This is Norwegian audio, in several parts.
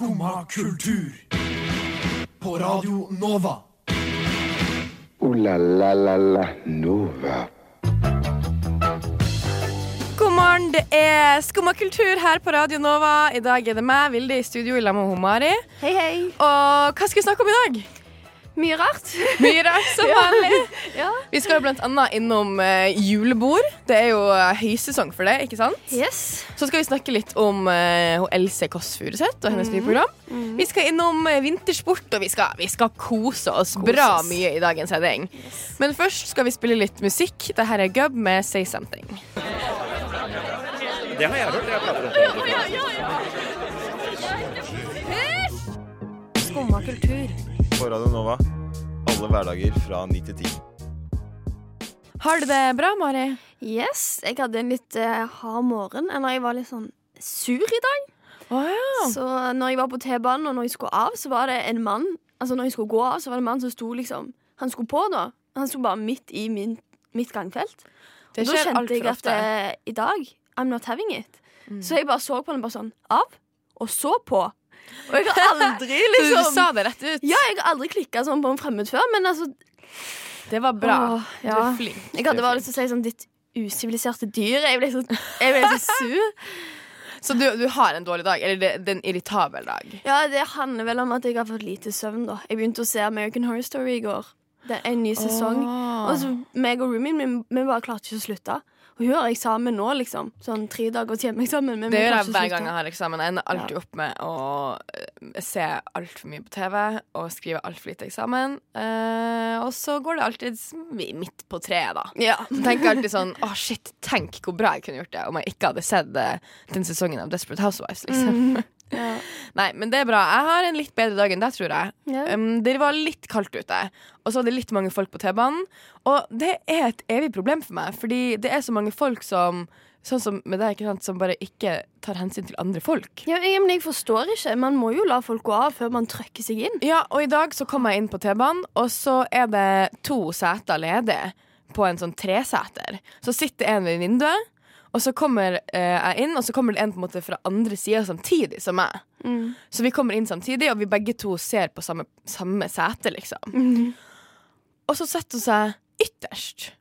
Skumma kultur. På Radio Nova. O-la-la-la-la Nova. God morgen, det er Skumma kultur her på Radio Nova. I dag er det meg, Vilde, i studio i lag med Mari. Hei, hei. Og hva skal vi snakke om i dag? Mye rart. Mye rart som vanlig. ja. Vi skal jo blant annet innom uh, julebord. Det er jo eh, høysesong for det, ikke sant? Yes. Så skal vi snakke litt om uh, Else Kåss Furuseth og hennes nye program. Vi skal innom vintersport, og vi skal, vi skal kose oss bra mye i dagens sending. Men først skal vi spille litt musikk. Dette er Gubb med Say Something. Det har jeg hørt. Jeg prater om Skumma kultur. På Radio Nova. Alle hverdager fra 9 til 10. Har du det bra, Mari? Yes. Jeg hadde en litt eh, hard morgen. Eller jeg var litt sånn sur i dag. Oh, ja. Så når jeg var på T-banen, og når jeg skulle av, så var det en mann Altså når jeg skulle gå av, så var det en mann som sto liksom Han skulle på, da. Han sto bare midt i min, mitt gangfelt. Det Og da kjente jeg at ofte. Mm. eh, i dag I'm not having it. Så jeg bare så på den bare sånn av, og så på. Og jeg har aldri liksom du sa det rett ut? Ja, jeg har aldri klikka sånn på en fremmed før, men altså Det var bra. Åh, Du ja. er flink. Jeg hadde bare lyst til å si sånn ditt usiviliserte dyr. Jeg ble så, jeg ble så sur. Så du, du har en dårlig dag? Eller det, det er en irritabel dag? Ja, det handler vel om at jeg har fått lite søvn, da. Jeg begynte å se American Horror Story i går. Det er en ny sesong. Oh. Og så meg og roomien min, vi bare klarte ikke å slutte. Og hun har eksamen nå, liksom. Sånn tre dagers hjemmeeksamen. Det gjør jeg hver gang jeg har eksamen. Jeg ender alltid opp med å eh, se altfor mye på TV og skrive altfor lite eksamen. Eh, og så går det alltid midt på treet, da. Ja. Så tenker jeg alltid sånn Å, shit, tenk hvor bra jeg kunne gjort det om jeg ikke hadde sett eh, den sesongen av Desperate Housewives, liksom. Ja. Nei, men det er bra. Jeg har en litt bedre dag enn deg, tror jeg. Ja. Um, det var litt kaldt ute, og så var det litt mange folk på T-banen. Og det er et evig problem for meg, fordi det er så mange folk som Sånn som med deg, som bare ikke tar hensyn til andre folk. Ja, jeg- men jeg forstår ikke. Man må jo la folk gå av før man trykker seg inn. Ja, og i dag så kom jeg inn på T-banen, og så er det to seter ledige på en sånn treseter. Så sitter en ved vinduet, og så kommer eh, jeg inn, og så kommer det en på en måte fra andre sida samtidig som meg. Så vi kommer inn samtidig, og vi begge to ser på samme, samme sete, liksom. Og så setter hun seg ytterst.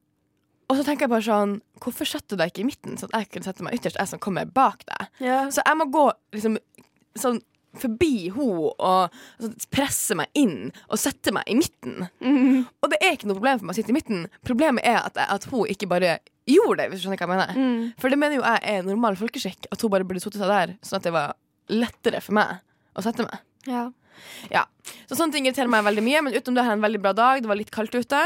Og så tenker jeg bare sånn Hvorfor setter du deg ikke i midten, sånn at jeg kunne sette meg ytterst, jeg som kommer bak deg? Yeah. Så jeg må gå liksom sånn forbi henne og altså, presse meg inn og sette meg i midten. Og det er ikke noe problem for meg å sitte i midten. Problemet er at, at hun ikke bare gjorde det. hvis du skjønner hva jeg mener. For det mener jo jeg er normal folkeskikk, at hun bare burde sittet seg der, sånn at det var lettere for meg å sette meg. Ja. Ja, Så sånne ting irriterer meg veldig mye, men utenom det har jeg en veldig bra dag. Det var litt kaldt ute.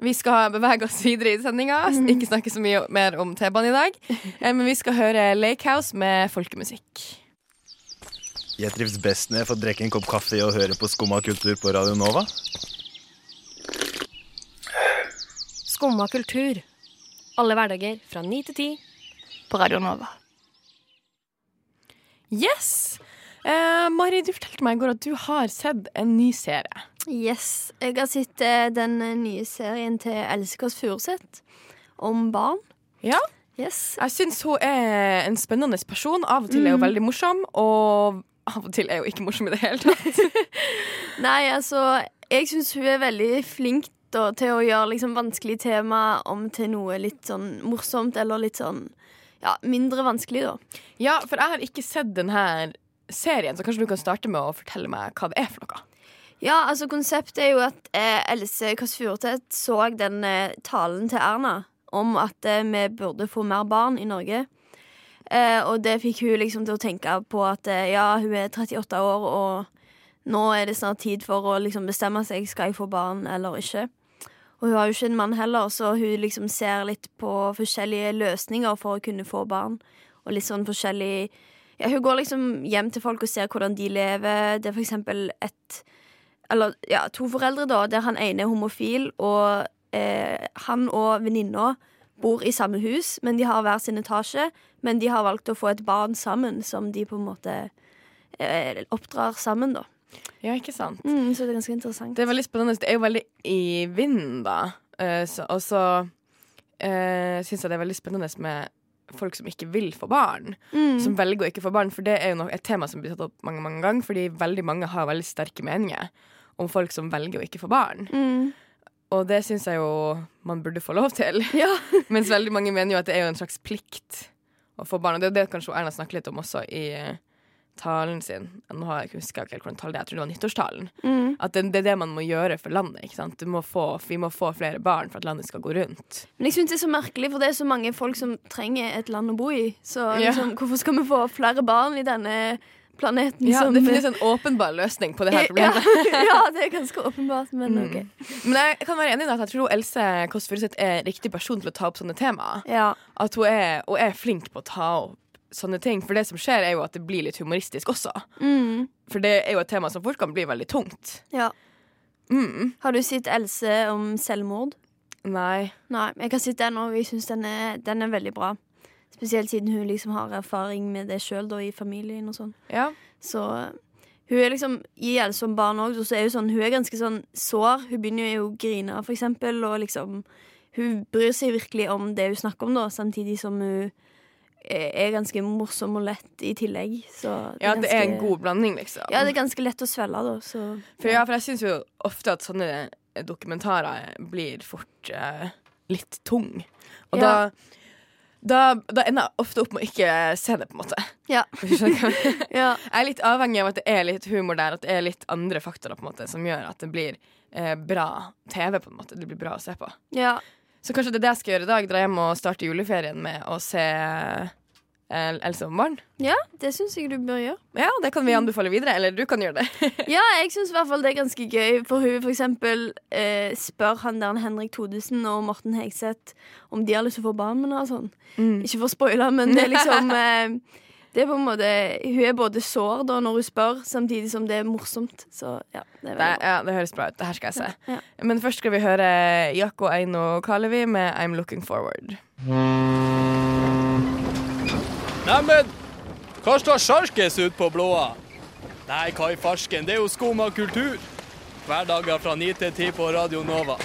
Vi skal bevege oss videre i sendinga. Ikke snakke så mye mer om T-banen i dag. Eh, Men vi skal høre Lake House med folkemusikk. Jeg trives best når jeg får drikke en kopp kaffe og høre på Skumma kultur på Radio Nova. Skumma kultur. Alle hverdager fra 9 til 10 på Radio Nova. Yes! Eh, Mari, du fortalte meg i går at du har sett en ny serie. Yes. Jeg har sett eh, den nye serien til Elskers Furuseth om barn. Ja. Yes. Jeg syns hun er en spennende person. Av og til er hun veldig morsom, og av og til er hun ikke morsom i det hele tatt. Nei, altså, jeg syns hun er veldig flink da, til å gjøre liksom, vanskelige tema om til noe litt sånn morsomt, eller litt sånn ja, mindre vanskelig, da. ja, for jeg har ikke sett denne serien, så kanskje du kan starte med å fortelle meg hva det er for noe. Ja, altså konseptet er jo at eh, Else Kåss Furuseth så den eh, talen til Erna om at eh, vi burde få mer barn i Norge. Eh, og det fikk hun liksom til å tenke på at eh, ja, hun er 38 år, og nå er det snart tid for å liksom bestemme seg skal jeg få barn eller ikke. Og hun har jo ikke en mann heller, så hun liksom ser litt på forskjellige løsninger for å kunne få barn. Og litt sånn forskjellig ja, Hun går liksom hjem til folk og ser hvordan de lever. Det er for eksempel et eller ja, to foreldre, da, der han ene er homofil, og eh, han og venninna bor i samme hus, men de har hver sin etasje. Men de har valgt å få et barn sammen, som de på en måte eh, oppdrar sammen, da. Ja, ikke sant? Mm, så det er ganske interessant. Det er veldig spennende. Det er jo veldig i vinden, da. Uh, så, og så uh, syns jeg det er veldig spennende med folk som ikke vil få barn. Mm. Som velger å ikke få barn. For det er jo et tema som blir tatt opp mange mange ganger. Fordi veldig mange har veldig sterke meninger om folk som velger å ikke få barn. Mm. Og det syns jeg jo man burde få lov til. Ja. Mens veldig mange mener jo at det er jo en slags plikt å få barn. Og det er det kanskje Erna snakker litt om også i talen sin. Nå har jeg ikke huska tall det er, jeg tror det var nyttårstalen. Mm. At det, det er det man må gjøre for landet. må få, vi må få flere barn for at landet skal gå rundt. Men jeg synes det er så merkelig, for det er så mange folk som trenger et land å bo i. Så Ja. liksom, hvorfor skal vi få flere barn i denne planeten Ja, som Det finnes en åpenbar løsning på det her problemet. Ja, ja, det er ganske åpenbart, men OK. Men jeg kan være enig i at jeg tror Else Kåss Furuseth er riktig person til å ta opp sånne temaer. Ja. At hun er, hun er flink på å ta opp sånne ting. For det som skjer, er jo at det blir litt humoristisk også. Mm. For det er jo et tema som fort kan bli veldig tungt. ja. Mm. Har du sett Else om selvmord? Nei. Nei, jeg har sett den, og jeg syns den, den er veldig bra. Spesielt siden hun liksom har erfaring med det sjøl i familien og sånn. Ja. Så hun er liksom i Else som barn òg, så er hun sånn Hun er ganske sånn sår. Hun begynner jo å grine, for eksempel, og liksom Hun bryr seg virkelig om det hun snakker om, da, samtidig som hun er ganske morsom og lett i tillegg. Så ja, det det er en god blanding, liksom. Ja, det er ganske lett å svelge, da, så For, ja, for jeg syns jo ofte at sånne dokumentarer blir fort eh, litt tung. Og Ja. da, da Da ender jeg ofte opp med å ikke se det, på en måte. Ja. Ja. Jeg er litt avhengig av at det er litt humor der, at det er litt andre faktorer på en måte som gjør at det blir eh, bra TV. på en måte Det blir bra å se på. ja. Så kanskje det er det jeg skal gjøre i dag. Dra hjem og starte juleferien med å se eh, Else om barn. Ja, det syns jeg du bør gjøre. Ja, det kan vi anbefale videre. Eller du kan gjøre det. Ja, jeg syns i hvert fall det er ganske gøy. For hun for eksempel eh, spør han der Henrik Thodesen og Morten Hegseth om de har lyst til å få barn med henne og sånn. Ikke for å spoile, men det er liksom eh, Det er på en måte Hun er både sår da når hun spør, samtidig som det er morsomt. Så ja, det er det, veldig bra. ja, det høres bra ut. Det her skal jeg se. Ja. Men først skal vi høre Jakko Eino Kalevi med I'm Looking Forward. Neimen, hva står sjarkes ut på blåa? Nei, hva i farsken, det er jo skum av kultur. Hverdager fra 9 til 10 på Radio Nova.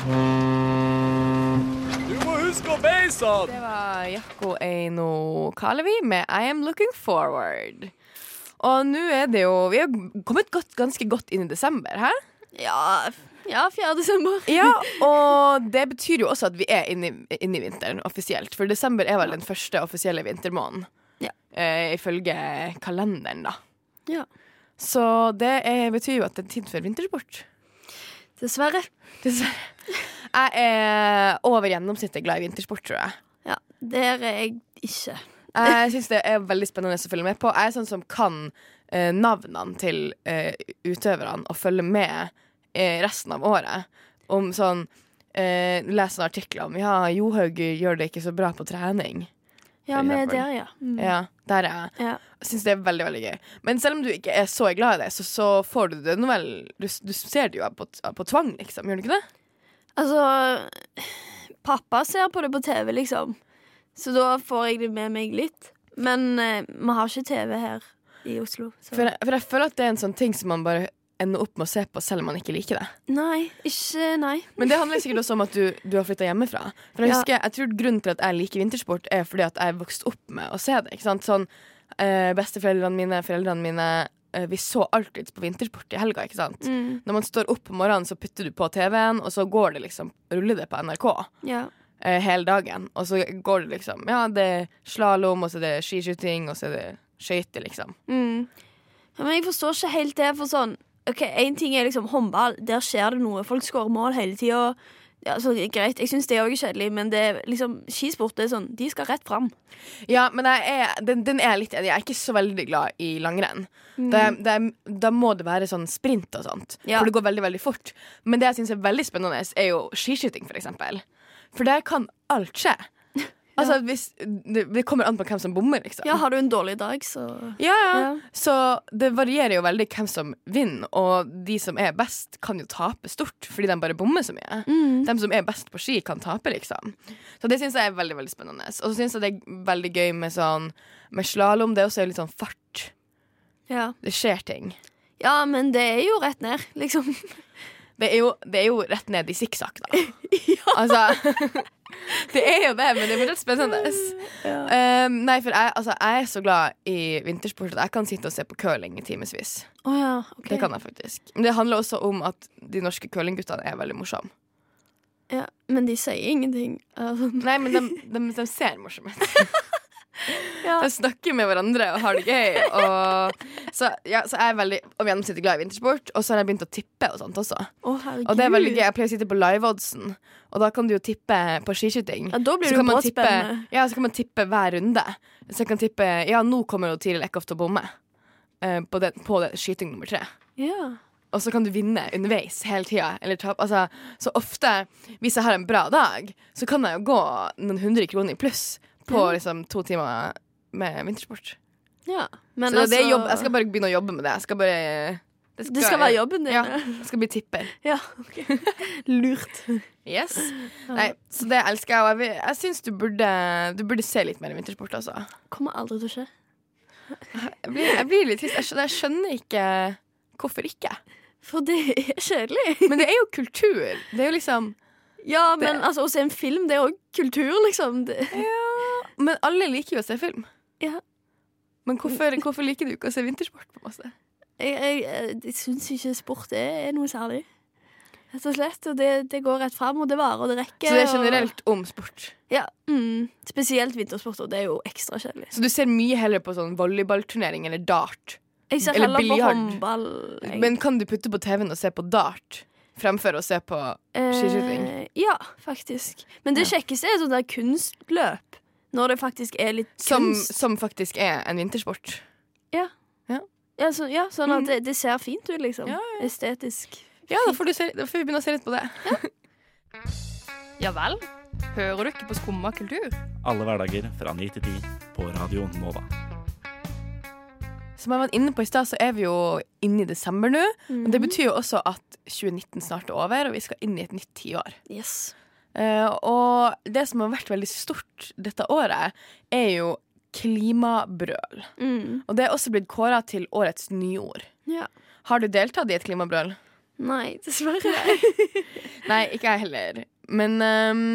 Huske å beise han! Det var Jakko Eino Kalevi med I Am Looking Forward. Og nå er det jo Vi har kommet godt, ganske godt inn i desember, hæ? Ja, ja, 4. desember. Ja, og det betyr jo også at vi er inne i, inne i vinteren offisielt. For desember er vel den første offisielle vintermåneden. Ja. Eh, ifølge kalenderen, da. Ja. Så det er, betyr jo at det er tid for vintersport. Dessverre. Dessverre. Jeg er over gjennomsnittet glad i vintersport, tror jeg. Ja, Der er jeg ikke. Jeg syns det er veldig spennende å følge med på. Jeg er sånn som kan eh, navnene til eh, utøverne og følge med eh, resten av året. Om sånn eh, Les noen artikler om Ja, Johaug gjør det ikke så bra på trening. Ja, vi er der, ja. Mm. Ja, der er jeg. ja. Syns det er veldig veldig gøy. Men selv om du ikke er så glad i det, så, så får du det nå vel du, du ser det jo på, på tvang, liksom. Gjør du ikke det? Altså Pappa ser på det på TV, liksom. Så da får jeg det med meg litt. Men eh, vi har ikke TV her i Oslo. For jeg, for jeg føler at det er en sånn ting som man bare ender opp med å se på selv om man ikke liker det. Nei, ikke Nei. Men det handler sikkert også om at du, du har flytta hjemmefra. For jeg Ja. husker, jeg tror Grunnen til at jeg liker vintersport, er fordi at jeg vokste opp med å se det. Ikke sant? Sånn, eh, Besteforeldrene mine, foreldrene mine eh, Vi så alltid på vintersport i helga. ikke sant? Mm, Når man står opp om morgenen, så putter du på TV-en, og så går det liksom, ruller det på NRK ja. eh, hele dagen. Og så går det liksom Ja, det er slalåm, og så er det skiskyting, og så er det skøyter, liksom. Mm. ja. Men jeg forstår ikke helt det, for sånn Ok, Én ting er liksom håndball. Der skjer det noe. Folk skårer mål hele tida. Ja, så greit, Jeg syns det òg er kjedelig, men det er liksom, skisport det er sånn, de skal rett fram. Ja, men er, den, den er litt enig. Jeg er ikke så veldig glad i langrenn. Mm. Det, det, da må det være sånn sprint og sånt, Ja. for det går veldig veldig fort. Men det jeg syns er veldig spennende, er jo skiskyting, for eksempel. For der kan alt skje. Altså, hvis, det, kommer an på hvem som bommer, liksom. Ja, Har du en dårlig dag, så Ja, ja. Ja. Så det varierer jo veldig hvem som vinner, og de som er best, kan jo tape stort fordi de bare bommer så mye. Mm. De som er best på ski, kan tape, liksom. Så det syns jeg er veldig veldig spennende. Og så syns jeg det er veldig gøy med sånn Med slalåm. Det er også litt sånn fart. Ja. Det skjer ting. ja, men det er jo rett ned, liksom. Det er jo, det er jo rett ned i sikksakk, da. Altså Det er jo det, men det blir litt spennende. Um, nei, for jeg, altså, jeg er så glad i vintersport at jeg kan sitte og se på curling i timevis. Oh, ja, okay. Det kan jeg faktisk. Men det handler også om at de norske curlingguttene er veldig morsomme. ja, men de sier ingenting. Nei, men de, de, de ser morsomme ut. ja. De snakker med hverandre og har det gøy. Og, så, ja, så jeg er veldig om gjennomsnittlig glad i vintersport. Og så har jeg begynt å tippe og sånt også. Oh. Og det er veldig gøy. Jeg pleier å sitte på live-oddsen, og da kan du jo tippe på skiskyting. Ja, da blir Så du kan tippe, ja, så kan man tippe hver runde. Så jeg kan tippe Ja, nå kommer Tiril Eckhoff til å bomme. uh, på, den, på den, skyting nummer tre. Ja. Og så kan du vinne underveis hele tida. Altså, så ofte, hvis jeg har en bra dag, så kan jeg jo gå noen hundre kroner i pluss på liksom, to timer med vintersport. ja. Men så det er altså- jobb, jeg skal bare begynne å jobbe med det. Jeg skal bare Det skal være jobben din. Ja, jeg skal bli tipper. Ja, okay. Lurt. Yes. Nei, så det elsker jeg. Og jeg, jeg syns du du burde se litt mer vintersport, altså. Kommer aldri til å skje. Jeg blir, jeg blir litt trist. Jeg skjønner, jeg skjønner ikke hvorfor ikke. For det er kjedelig. Men det er jo kultur. Det er jo liksom Ja, men altså, å se en film, det er òg kultur, liksom. Det. Men alle liker jo å se film. Ja. Men hvorfor, hvorfor liker du ikke å se vintersport? på masse? Jeg, jeg, jeg, syns ikke sport er noe særlig. Rett og slett. Og det, det går rett fram, og det varer, og det rekker. Så det er og- generelt om sport. Ja. Mm, spesielt vintersport, og det er jo ekstra kjedelig. Så du ser mye heller på sånn volleyballturnering eller dart. Jeg ser Eller heller på håndball. jeg. Men kan du putte på TV-en og se på dart fremfor å se på skiskyting? Eh, ja, faktisk. Men det kjekkeste er sånn der kunstløp. Når det faktisk er litt som, kunst. som faktisk er en vintersport? Ja, så, ja, sånn at det, det ser fint ut, liksom. Ja, Estetisk. Ja, da får, du se, da får vi begynne å se litt på det. Ja vel? Hører du ikke på Skumma kultur? Alle hverdager fra 9 til 10 på Radio Nova. Som jeg var inne på i stad, så er vi jo inne i desember nå. Mm. Og det betyr jo også at 2019 snart er over, og vi skal inn i et nytt tiår. Yes. Eh, og det som har vært veldig stort dette året, er jo klimabrøl. Mm. Og det er også blitt kåra til årets nyord. Ja. Har du deltatt i et klimabrøl? Nei, dessverre. Nei, ikke jeg heller. Men um,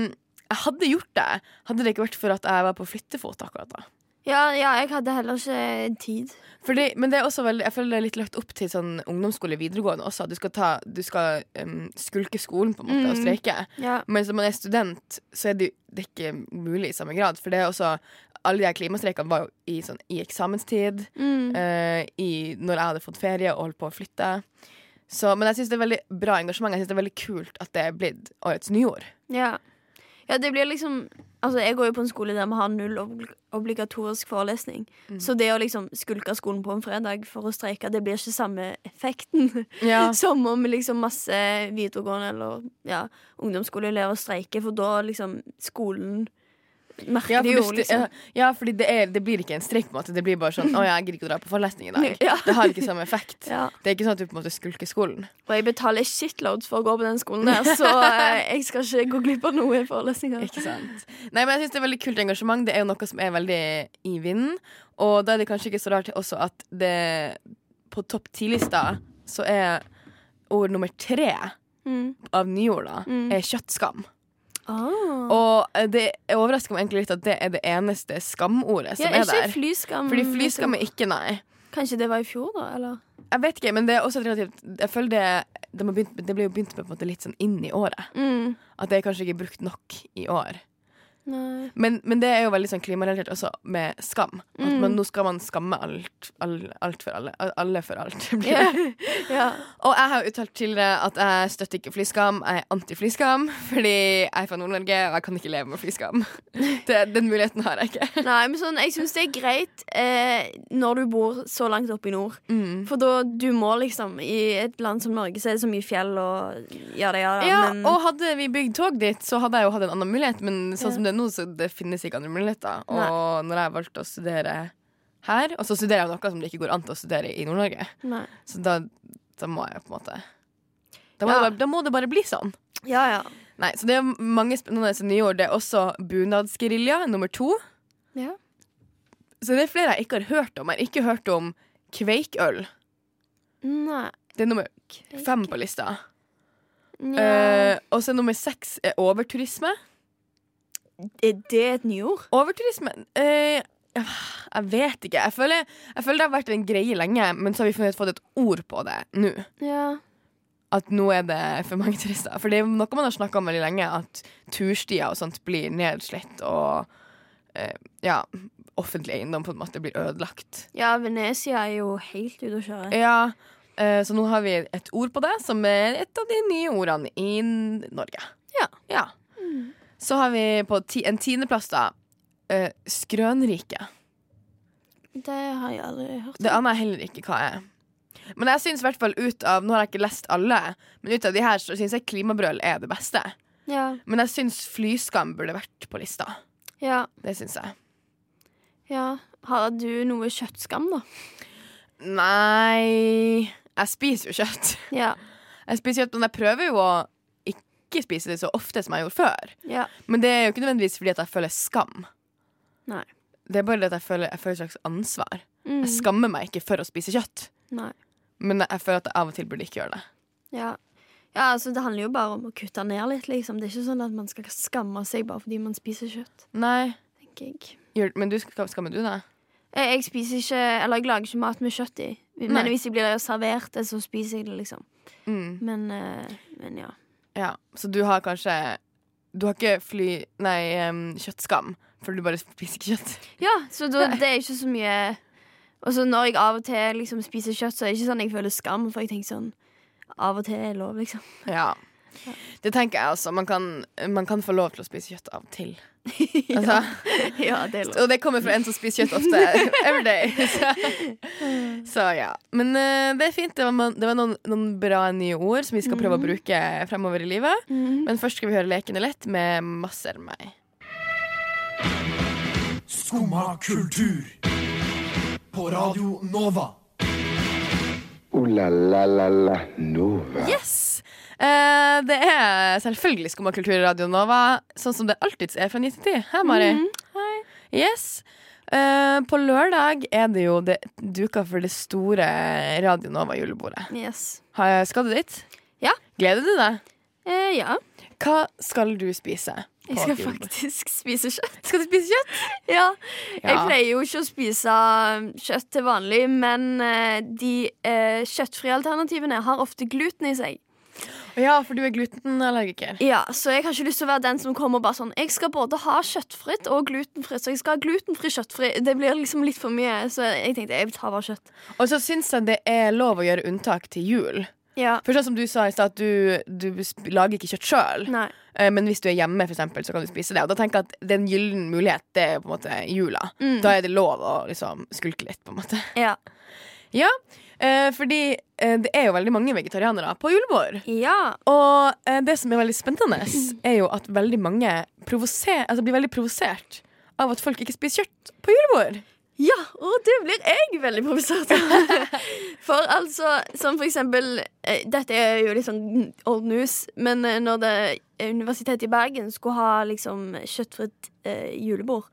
jeg hadde gjort det, hadde det ikke vært for at jeg var på flyttefot akkurat da. Ja, ja, jeg hadde heller ikke tid. Fordi, men det er også veldig, jeg føler det er litt lagt opp til sånn ungdomsskole videregående også. Du skal, ta, du skal um, skulke skolen på en måte og Mm. streike. Ja. Men når man er student, så er det, det er ikke mulig i samme grad. For det er også alle de klimastreikene var jo i, sånn, i eksamenstid. Mm. uh, i, når jeg hadde fått ferie og holdt på å flytte. Så, men jeg syns det er veldig bra engasjement. Jeg synes det er veldig kult at det er blitt årets nyord. Ja. ja, det blir liksom Altså, Jeg går jo på en skole der vi har null obli- obligatorisk forelesning. Mm. Så det å liksom skulke skolen på en fredag for å streike, det blir ikke samme effekten Ja. som om liksom masse videregående eller ja, ungdomsskoleelever streiker, for da liksom skolen merker Ja, det jo, liksom. ja, ja, fordi det, er, det blir ikke en streik. på en måte Det blir bare sånn 'Å, jeg gidder ikke å dra på forelesning i dag'. Ja. Det har ikke samme effekt. Ja. Det er ikke sånn at du på en måte skulker skolen. Og jeg betaler shitloads for å gå på den skolen der, så eh, jeg skal ikke gå glipp av noe i forelesninger. Ikke sant? Nei, men jeg synes det er veldig kult engasjement. Det er jo noe som er veldig i vinden. Og da er det kanskje ikke så rart også at det på topp ti-lista så er ord nummer tre Mm. av nyorda Mm. er kjøttskam. Ah. Og det overrasker meg egentlig litt at det er det eneste skamordet som ja, er der. flyskam. Fordi flyskam er ikke nei. Kanskje det var i fjor, da? Eller? Jeg vet ikke, men det er også relativt Jeg føler det Det, begynt, det ble jo begynt med litt sånn inn i året. Mm. At det er kanskje ikke brukt nok i år. Men, men det er jo veldig sånn klimarelatert også med skam. At Mm. man, nå skal man skamme alt, alt, alt for alle. Alle for alt. Yeah. Ja. Og jeg har uttalt tidligere at jeg støtter ikke flyskam. Jeg er anti-flyskam fordi jeg er fra Nord-Norge, og jeg kan ikke leve med flyskam. Det, den muligheten har jeg ikke. Nei, men sånn, jeg syns det er greit eh, når du bor så langt oppe i nord. Mm. For da du må liksom I et land som Norge så er det så mye fjell og ja da, ja da. Ja, men og hadde vi bygd tog dit, så hadde jeg jo hatt en annen mulighet. Men sånn Ja. som det er nå, så det finnes ikke andre muligheter. Og Nei. når jeg valgte å studere her, og så studerer jeg noe som det ikke går an til å studere i Nord-Norge, så da, da må jeg på en måte da må, Ja. bare, da må det bare bli sånn. Ja, ja. Nei, så det er mange spennende nye ord. Det er også bunadsgerilja, nummer to. Ja. Så det er flere jeg ikke har hørt om. Jeg har ikke hørt om kveikøl. Nei. Det er nummer fem på lista. Eh, og så nummer seks er overturisme. Er det et nyord? Overturisme eh, Jeg vet ikke. Jeg føler, jeg føler det har vært en greie lenge, men så har vi fått et ord på det nå. Ja. At nå er det for mange turister. For det er noe man har snakka om veldig lenge, at turstier og sånt blir nedslitt, og eh, ja, offentlig eiendom på en måte blir ødelagt. ja, Venezia er jo helt ute å kjøre. Ja, eh, så nå har vi et ord på det, som er et av de nye ordene i Norge. Ja. Ja. Så har vi på ti en tiendeplass, da, Uh, skrønrike. Det har jeg aldri hørt. Det aner jeg heller ikke hva er. Men jeg synes i hvert fall ut av Nå har jeg ikke lest alle, men ut av de her så syns jeg klimabrøl er det beste. Ja. Men jeg syns flyskam burde vært på lista. ja. Det syns jeg. ja. Har du noe kjøttskam, da? Nei Jeg spiser jo kjøtt. Ja. Jeg spiser kjøtt, Men jeg prøver jo å ikke spise det så ofte som jeg gjorde før. ja. Men det er jo ikke nødvendigvis fordi at jeg føler skam. Nei. Det er bare det at jeg føler, jeg føler et slags ansvar. Mm. Jeg skammer meg ikke for å spise kjøtt, Nei. men jeg føler at jeg av og til burde ikke gjøre det. Ja. ja, altså det handler jo bare om å kutte ned litt, liksom. Det er ikke sånn at man skal skamme seg bare fordi man spiser kjøtt, Nei, gjør, Men du, skammer du deg? Jeg, jeg spiser ikke Eller jeg lager ikke mat med kjøtt i. Men Nei. hvis jeg blir servert det, så spiser jeg det, liksom. Mm. Men, eh, men ja. Ja, Så du har kanskje Du har ikke fly... Nei, um, kjøttskam, for du bare spiser ikke kjøtt. Ja, så da, det er ikke så mye Og så når jeg av og til liksom spiser kjøtt, så er det ikke sånn jeg føler skam, for jeg tenker sånn Av og til er lov, liksom. Ja. Det tenker jeg altså. Man kan, man kan få lov til å spise kjøtt av og til. Altså, Ja, det er lov. og det kommer fra en som spiser kjøtt ofte. Every day. Så, så ja. Men uh, det er fint. Det var, det var noen, noen bra nye ord som vi skal prøve å bruke fremover i livet. Mhm. Men først skal vi høre Leken er lett med Masser meg. Skumma kultur. På Radio Nova. Ooh la la la la Nova. Yes! Eh, det er selvfølgelig Skumma kultur Radio Nova, sånn som det alltids er fra 9 til 10. Hei, Mari. Hei. Yes. Eh, på lørdag er det jo det duka for det store Radio Nova-julebordet. Yes. Har- Skal du dit? Ja. Gleder du deg? Eh, ja. Hva skal du spise? Jeg skal faktisk spise kjøtt. Skal du spise kjøtt? Ja. Jeg pleier jo ikke å spise um, kjøtt til vanlig, men eh, de eh, kjøttfrie alternativene har ofte gluten i seg. Ja, for du er glutenallergiker. Ja, Så jeg har ikke lyst til å være den som kommer bare sånn Jeg skal både ha kjøttfritt og glutenfritt, så jeg skal ha glutenfri kjøttfri. Det blir liksom litt for mye, så jeg tenkte jeg tar bare kjøtt. Og så syns jeg det er lov å gjøre unntak til jul. Ja. For sånn som du sa i stad, du, du lager ikke kjøtt sjøl. Eh, Men hvis du er hjemme, for eksempel, så kan du spise det. Og da tenker jeg at det er en gyllen mulighet. Det er på en måte jula. Mm. Da er det lov å liksom skulke litt, på en måte. Ja. Ja, eh, fordi eh, det er jo veldig mange vegetarianere på julebord. ja. Og eh, det som er veldig spennende, er jo at veldig mange altså blir veldig provosert av at folk ikke spiser kjøtt på julebord. Ja, og det blir jeg veldig provosert av. For altså, som for eksempel eh, Dette er jo litt sånn old news, men eh, når det Universitetet i Bergen skulle ha liksom kjøttfritt eh, julebord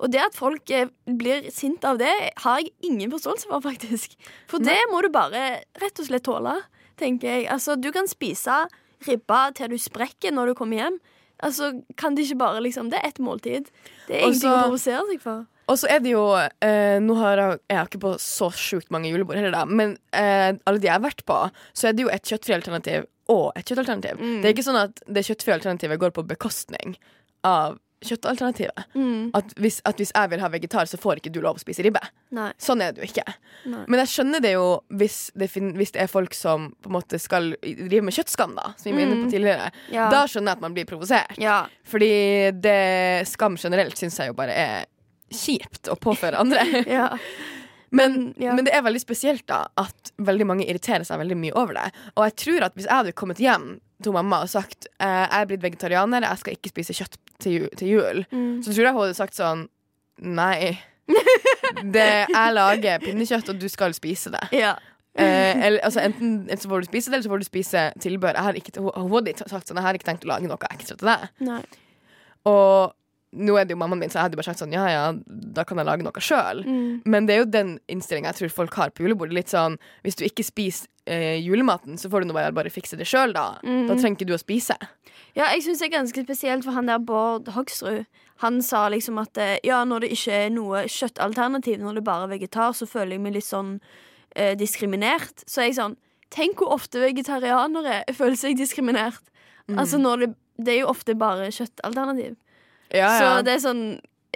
Og det at folk eh, blir sint av det, har jeg ingen forståelse for, faktisk. For det må du bare rett og slett tåle, tenker jeg. Altså, du kan spise ribba til du sprekker når du kommer hjem. Altså, kan det ikke bare liksom Det er ett måltid. Det er ingenting å provosere seg for. Og så er det jo eh, Nå har jeg, jeg har ikke på så sjukt mange julebord heller, da, men eh, alle de jeg har vært på, så er det jo et kjøttfri alternativ og et kjøttalternativ. Mm. Det er ikke sånn at det kjøttfrie alternativet går på bekostning av kjøttalternativet. Mm. At hvis, at hvis jeg vil ha vegetar, så får ikke du lov å spise ribbe. Nei. Sånn er det jo ikke. Nei. Men jeg skjønner det jo hvis det, fin hvis det er folk som på en måte skal drive med kjøttskam, da, som vi var inne på Mm. tidligere. Ja. Da skjønner jeg at man blir provosert. Ja. Fordi det skam generelt syns jeg jo bare er kjipt å påføre andre. ja. Men, ja. men det er veldig spesielt da at veldig mange irriterer seg veldig mye over det. Og jeg tror at hvis jeg hadde kommet hjem til mamma og sagt eh, jeg er blitt vegetarianer, jeg skal ikke spise kjøtt til, ju til jul, Mm. så tror jeg hun hadde sagt sånn Nei. Det, jeg lager pinnekjøtt, og du skal spise det. Ja. Eh, eller, altså, enten, enten så får du spise det, eller så får du spise tilbør. Jeg har ikke, hun, hun hadde sagt sånn Jeg har ikke tenkt å lage noe ekstra til deg. Nei. Og Nå er det jo mammaen min, så jeg hadde bare sagt sånn Ja, ja, da kan jeg lage noe sjøl. Mm. Men det er jo den innstillinga jeg tror folk har på julebordet. Litt sånn hvis du ikke spiser eh, julematen, så får du nå bare, bare fikse det sjøl, da. Mm. Da trenger ikke du å spise. Ja, jeg syns det er ganske spesielt for han der Bård Hoksrud. Han sa liksom at eh, ja, når det ikke er noe kjøttalternativ, når det bare er vegetar, så føler jeg meg litt sånn eh, diskriminert. Så jeg sånn Tenk hvor ofte vegetarianere føler seg diskriminert. Mm. Altså når det, det er jo ofte bare kjøttalternativ. Ja, Så det er sånn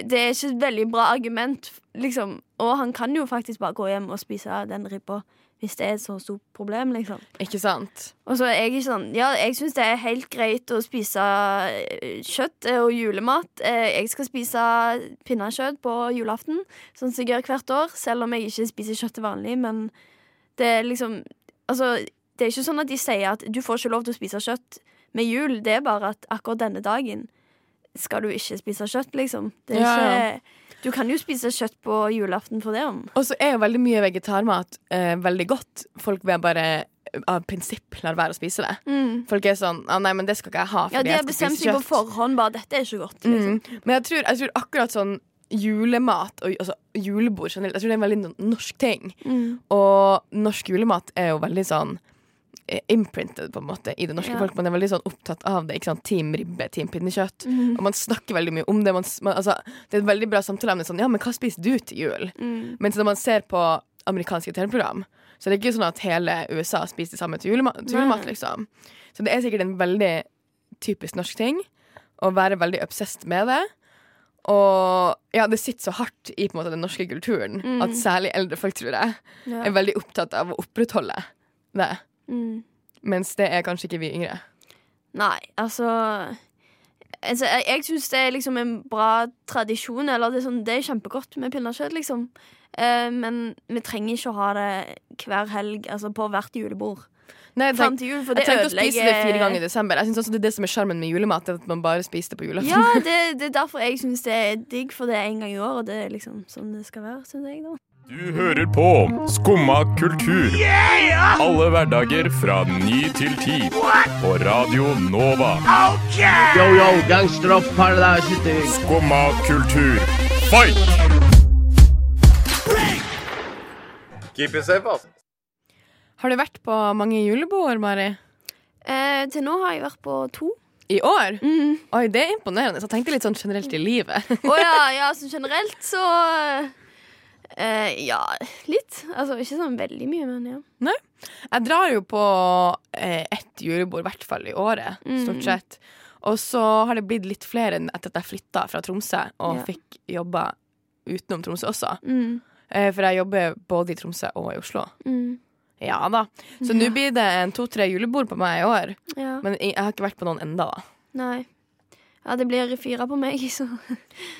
Det er ikke et veldig bra argument, liksom. Og han kan jo faktisk bare gå hjem og spise den ribba hvis det er et så stort problem, liksom. Ikke sant? Og så er jeg ikke sånn Ja, jeg syns det er helt greit å spise eh, kjøtt eh, og julemat. Eh, Jeg skal spise pinnekjøtt på julaften, sånn som jeg gjør hvert år. Selv om jeg ikke spiser kjøtt til vanlig, men det er liksom Altså, det er ikke sånn at de sier at du får ikke lov til å spise kjøtt med jul. Det er bare at akkurat denne dagen skal du ikke spise kjøtt, liksom. Det er Ja, ja. Du kan jo spise kjøtt på julaften for det om. Og så er jo veldig mye vegetarmat eh, veldig godt. Folk vil bare eh, av prinsipp lar være å spise det. Mm. Folk er sånn ah, 'Nei, men det skal ikke jeg ha', fordi Ja, de jeg har bestemt seg på forhånd bare dette er ikke godt. Liksom. Mm. Men jeg tror, jeg tror akkurat sånn julemat og altså, julebord generelt Jeg tror det er en veldig norsk ting. Mm. Og norsk julemat er jo veldig sånn imprinted på en måte i det norske Ja. folk. Man er veldig sånn opptatt av det. Ikke sant? Team ribbe, team pinnekjøtt. Mhm. Og man snakker veldig mye om det. Man, man, altså, det er et veldig bra samtaleemne. Sånn, ja, men hva spiser du til jul? Mm. Mens når man ser på amerikanske TV-program, så er det ikke sånn at hele USA spiser det samme til julema til julemat. Liksom Så det er sikkert en veldig typisk norsk ting å være veldig obsessed med det. Og ja, det sitter så hardt i på en måte den norske kulturen Mm. at særlig eldre folk, tror jeg, Ja. er veldig opptatt av å opprettholde det. Mm. Mens det er kanskje ikke vi yngre. Nei, altså Altså, jeg jeg syns det er liksom en bra tradisjon. Eller det er, sånn, det er kjempegodt med pinnekjøtt, liksom. Eh, men vi trenger ikke å ha det hver helg, altså på hvert julebord. Nei, tenk- jul, jeg det tenkte å spise det fire ganger i desember. Jeg synes også det er det som er sjarmen med julemat. At man bare spiser det på julaften. Ja, det, det er derfor jeg syns det er digg, for det er en gang i år, og det er liksom sånn det skal være, syns jeg, da. Du hører på Skumma kultur. Alle hverdager fra ny til ti. På Radio Nova. Yo, yo, gangsteropp, paradise. Skumma kultur, fight! Keep it safe, ass. Har du vært på mange julebord, Mari? Eh, til nå har jeg vært på to. I år? Mm. Oi, det er imponerende. Så jeg tenkte litt sånn generelt i livet. Å ja, ja, så generelt så eh, Ja, litt. Altså ikke sånn veldig mye, men ja. Jeg drar jo på eh, ett julebord, i hvert fall i året, Mm. stort sett. Og så har det blitt litt flere etter at jeg flytta fra Tromsø og Ja. fikk jobba utenom Tromsø også. Mm. Eh, for jeg jobber både i Tromsø og i Oslo. Mm. Ja da. Så nå blir det en to-tre julebord på meg i år. Ja. Men jeg har ikke vært på noen enda da. Nei. Ja, det blir fire på meg, så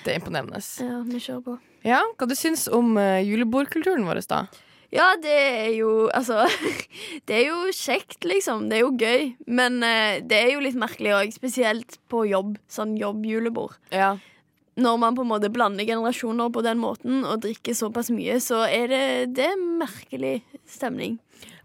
Det er imponerende. ja, vi kjører på. Ja, Hva du syns om uh, julebordkulturen vår, da? Ja, det er jo Altså Det er jo kjekt, liksom. Det er jo gøy. Men uh, det er jo litt merkelig òg, spesielt på jobb. Sånn jobbjulebord. Ja. Når man på en måte blander generasjoner på den måten og drikker såpass mye, så er det, det er merkelig stemning.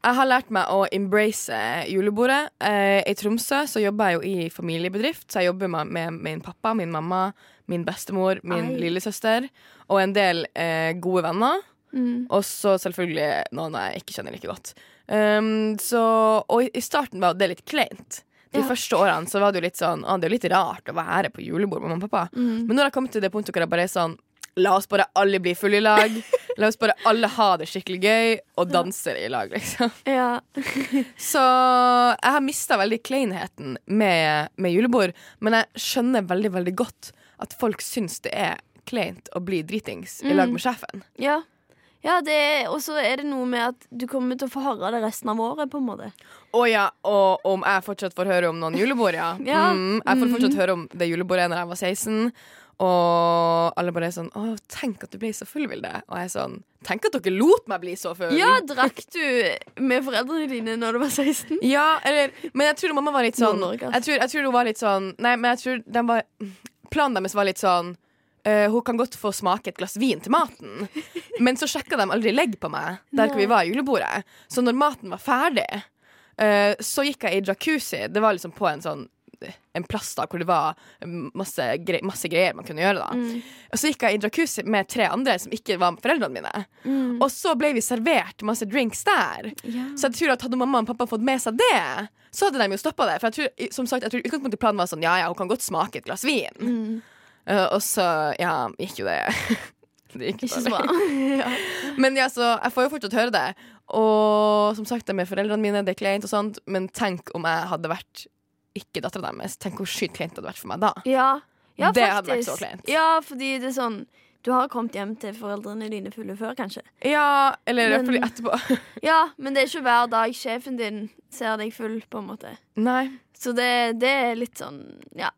Jeg har lært meg å embrace julebordet. Eh, I Tromsø så jobber jeg jo i familiebedrift, så jeg jobber med, med min pappa, min mamma, min bestemor, min Ei. lillesøster og en del eh, gode venner. Mm. Og så selvfølgelig noen jeg ikke kjenner like godt. Um, så, og i, i starten var det litt kleint. De Ja. første årene så var det jo litt sånn ah, Det er jo litt rart å være på julebord med mamma og pappa. Mm. Men nå har jeg kommet til det punktet hvor jeg bare er sånn La oss bare alle bli fulle i lag. La oss bare alle ha det skikkelig gøy og danse i lag, liksom. Ja. Så jeg har mista veldig kleinheten med, med julebord, men jeg skjønner veldig, veldig godt at folk syns det er kleint å bli dritings i lag Mm. med sjefen. Ja. Ja, det og så er det noe med at du kommer til å få høre det resten av året, på en måte. Å ja, og om jeg fortsatt får høre om noen julebord, ja. Ja. Mm, jeg får fortsatt Mhm. høre om det julebordet når jeg var 16. Og alle bare er sånn Å, tenk at du ble så full, Vilde. Og jeg er sånn Tenk at dere lot meg bli så full. Ja, drakk du med foreldrene dine når du var 16? Ja, eller Men jeg tror mamma var litt sånn jeg tror, jeg tror hun var litt sånn Nei, men jeg tror den var Planen deres var litt sånn Uh, hun kan godt få smake et glass vin til maten, men så sjekka de aldri legg på meg der vi var i julebordet. Så når maten var ferdig, uh, så gikk jeg i jacuzzi. Det var liksom på en sånn en plass da hvor det var masse, gre masse greier man kunne gjøre. da Mm. Og så gikk jeg i jacuzzi med tre andre som ikke var foreldrene mine. Mm. Og så ble vi servert masse drinks der. Så jeg tror at hadde mamma og pappa fått med seg det, så hadde de jo stoppa det. For jeg tror, som sagt, jeg tror utgangspunktet i planen var sånn ja ja, hun kan godt smake et glass vin. Mm. Uh, og så ja, gikk jo det Det gikk Ikke så bra. ja. Men ja, så jeg får jo fortsatt høre det. Og som sagt, det med foreldrene mine, det er kleint og sånt, men tenk om jeg hadde vært ikke dattera deres. Tenk hvor sykt kleint det hadde vært for meg da. Ja, ja Det faktisk. hadde vært så kleint. Ja, fordi det er sånn Du har kommet hjem til foreldrene dine fulle før, kanskje. Ja, eller Men- etterpå. Ja, men det er ikke hver dag sjefen din ser deg full, på en måte. Nei. Så det, det er litt sånn Ja.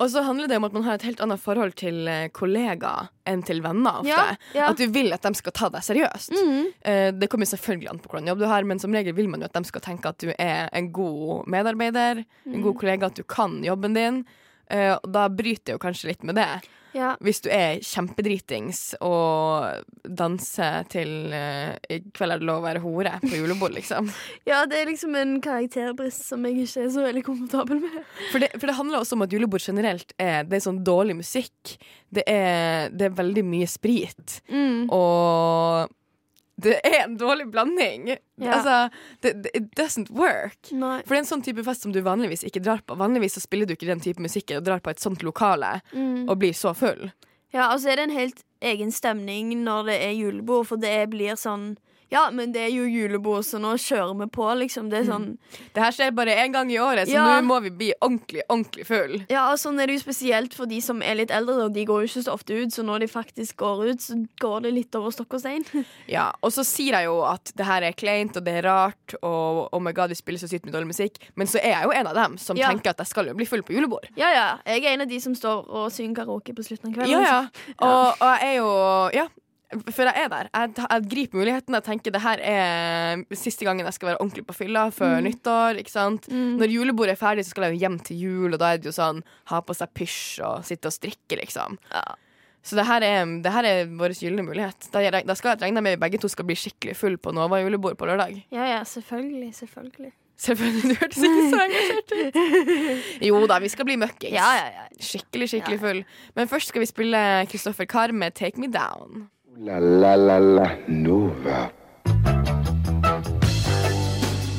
Og så handler det om at man har et helt annet forhold til eh, kollegaer enn til venner ofte. Ja, ja. At du vil at de skal ta deg seriøst. Mhm. Eh, Det kommer selvfølgelig an på hvordan jobb du har, men som regel vil man jo at de skal tenke at du er en god medarbeider, en Mhm. god kollega, at du kan jobben din. Eh, Og da bryter det jo kanskje litt med det. Ja. Hvis du er kjempedritings og danser til uh, I kveld er det lov å være hore på julebord, liksom. ja, det er liksom en karakterbrist som jeg ikke er så veldig komfortabel med. For det, for det handler også om at julebord generelt er, det er sånn dårlig musikk. Det er, det er veldig mye sprit. Mm. Og det er en dårlig blanding. Yeah. Altså, det, det, it doesn't work. Nei. For det er en sånn type fest som du vanligvis ikke drar på. Vanligvis så spiller du ikke den type musikk og drar på et sånt lokale Mm. og blir så full. Ja, og så er det en helt egen stemning når det er julebord, for det blir sånn Ja, men det er jo julebord, så nå kjører vi på, liksom. Det er sånn Det her skjer bare én gang i året, så Ja. nå må vi bli ordentlig, ordentlig full. Ja, og sånn er det jo spesielt for de som er litt eldre. og De går jo ikke så ofte ut, så når de faktisk går ut, så går det litt over stokk og stein. Ja, Og så sier jeg jo at det her er kleint og det er rart, og oh my god, de spiller så sykt med dårlig musikk, men så er jeg jo en av dem som Ja. tenker at jeg skal jo bli full på julebord. Ja, ja. Jeg er en av de som står og synger karaoke på slutten av kvelden. Ja, ja. Og, og jeg er jo Ja. For jeg er der. Jeg, jeg griper muligheten. Jeg tenker det her er siste gangen jeg skal være ordentlig på fylla før Mm. nyttår. ikke sant? Mm. Når julebordet er ferdig, så skal jeg jo hjem til jul, og da er det jo sånn ha på seg pysj og sitte og strikke, liksom. Så det her er, det her er vår gylne mulighet. Da, da skal jeg regne med vi begge to skal bli skikkelig full på Nova julebord på lørdag. Ja, ja, selvfølgelig. Selvfølgelig. Selvfølgelig, Du hørtes ikke så engasjert ut. Jo da, vi skal bli møkkings. Ja, ja, ja. Skikkelig, skikkelig full. Men først skal vi spille Kristoffer Karr med 'Take Me Down'. La la la la Nova.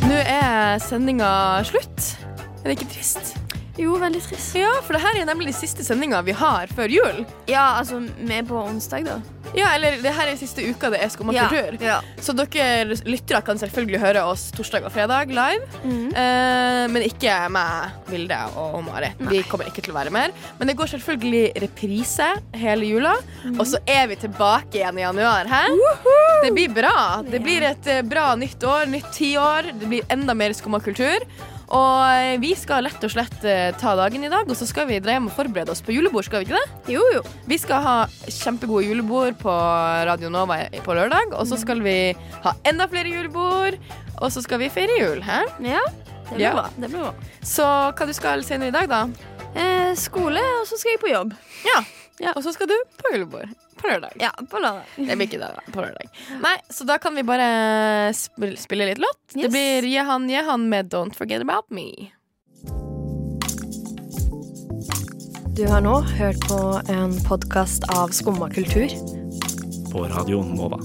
Nå er sendinga slutt. Er det ikke trist? Jo, veldig trist. Ja, for det her er nemlig siste sendinga vi har før jul. Ja, altså, vi er på onsdag, da. Ja, eller det her er siste uka det er Skumma Ja, ja. Så dere lyttere kan selvfølgelig høre oss torsdag og fredag live. Mm. Eh, men ikke meg, Vilde og Mari. Vi kommer ikke til å være mer. Men det går selvfølgelig reprise hele jula. Mm. Og så er vi tilbake igjen i januar. Hæ? Det blir bra. Det blir et eh, bra nytt år, nytt tiår. Det blir enda mer Skumma kultur. Og vi skal lett og slett eh, ta dagen i dag, og så skal vi dreie hjem og forberede oss på julebord. skal vi ikke det? Jo, jo. Vi skal ha kjempegode julebord på Radio Nova på lørdag. Og så skal vi ha enda flere julebord, og så skal vi feire jul. Hæ? Ja, det blir Ja. bra. Det blir bra. Så hva du skal senere i dag, da? Eh, skole, og så skal jeg på jobb. Ja. Og så skal du på julebord på lørdag. Ja, på lørdag. Det blir ikke det, da. På lørdag. Nei, så da kan vi bare spille, spille litt låt. Det blir Jehan Jehan med Don't Forget About Me. Du har nå hørt på en podkast av Skumma kultur. På radioen Nova.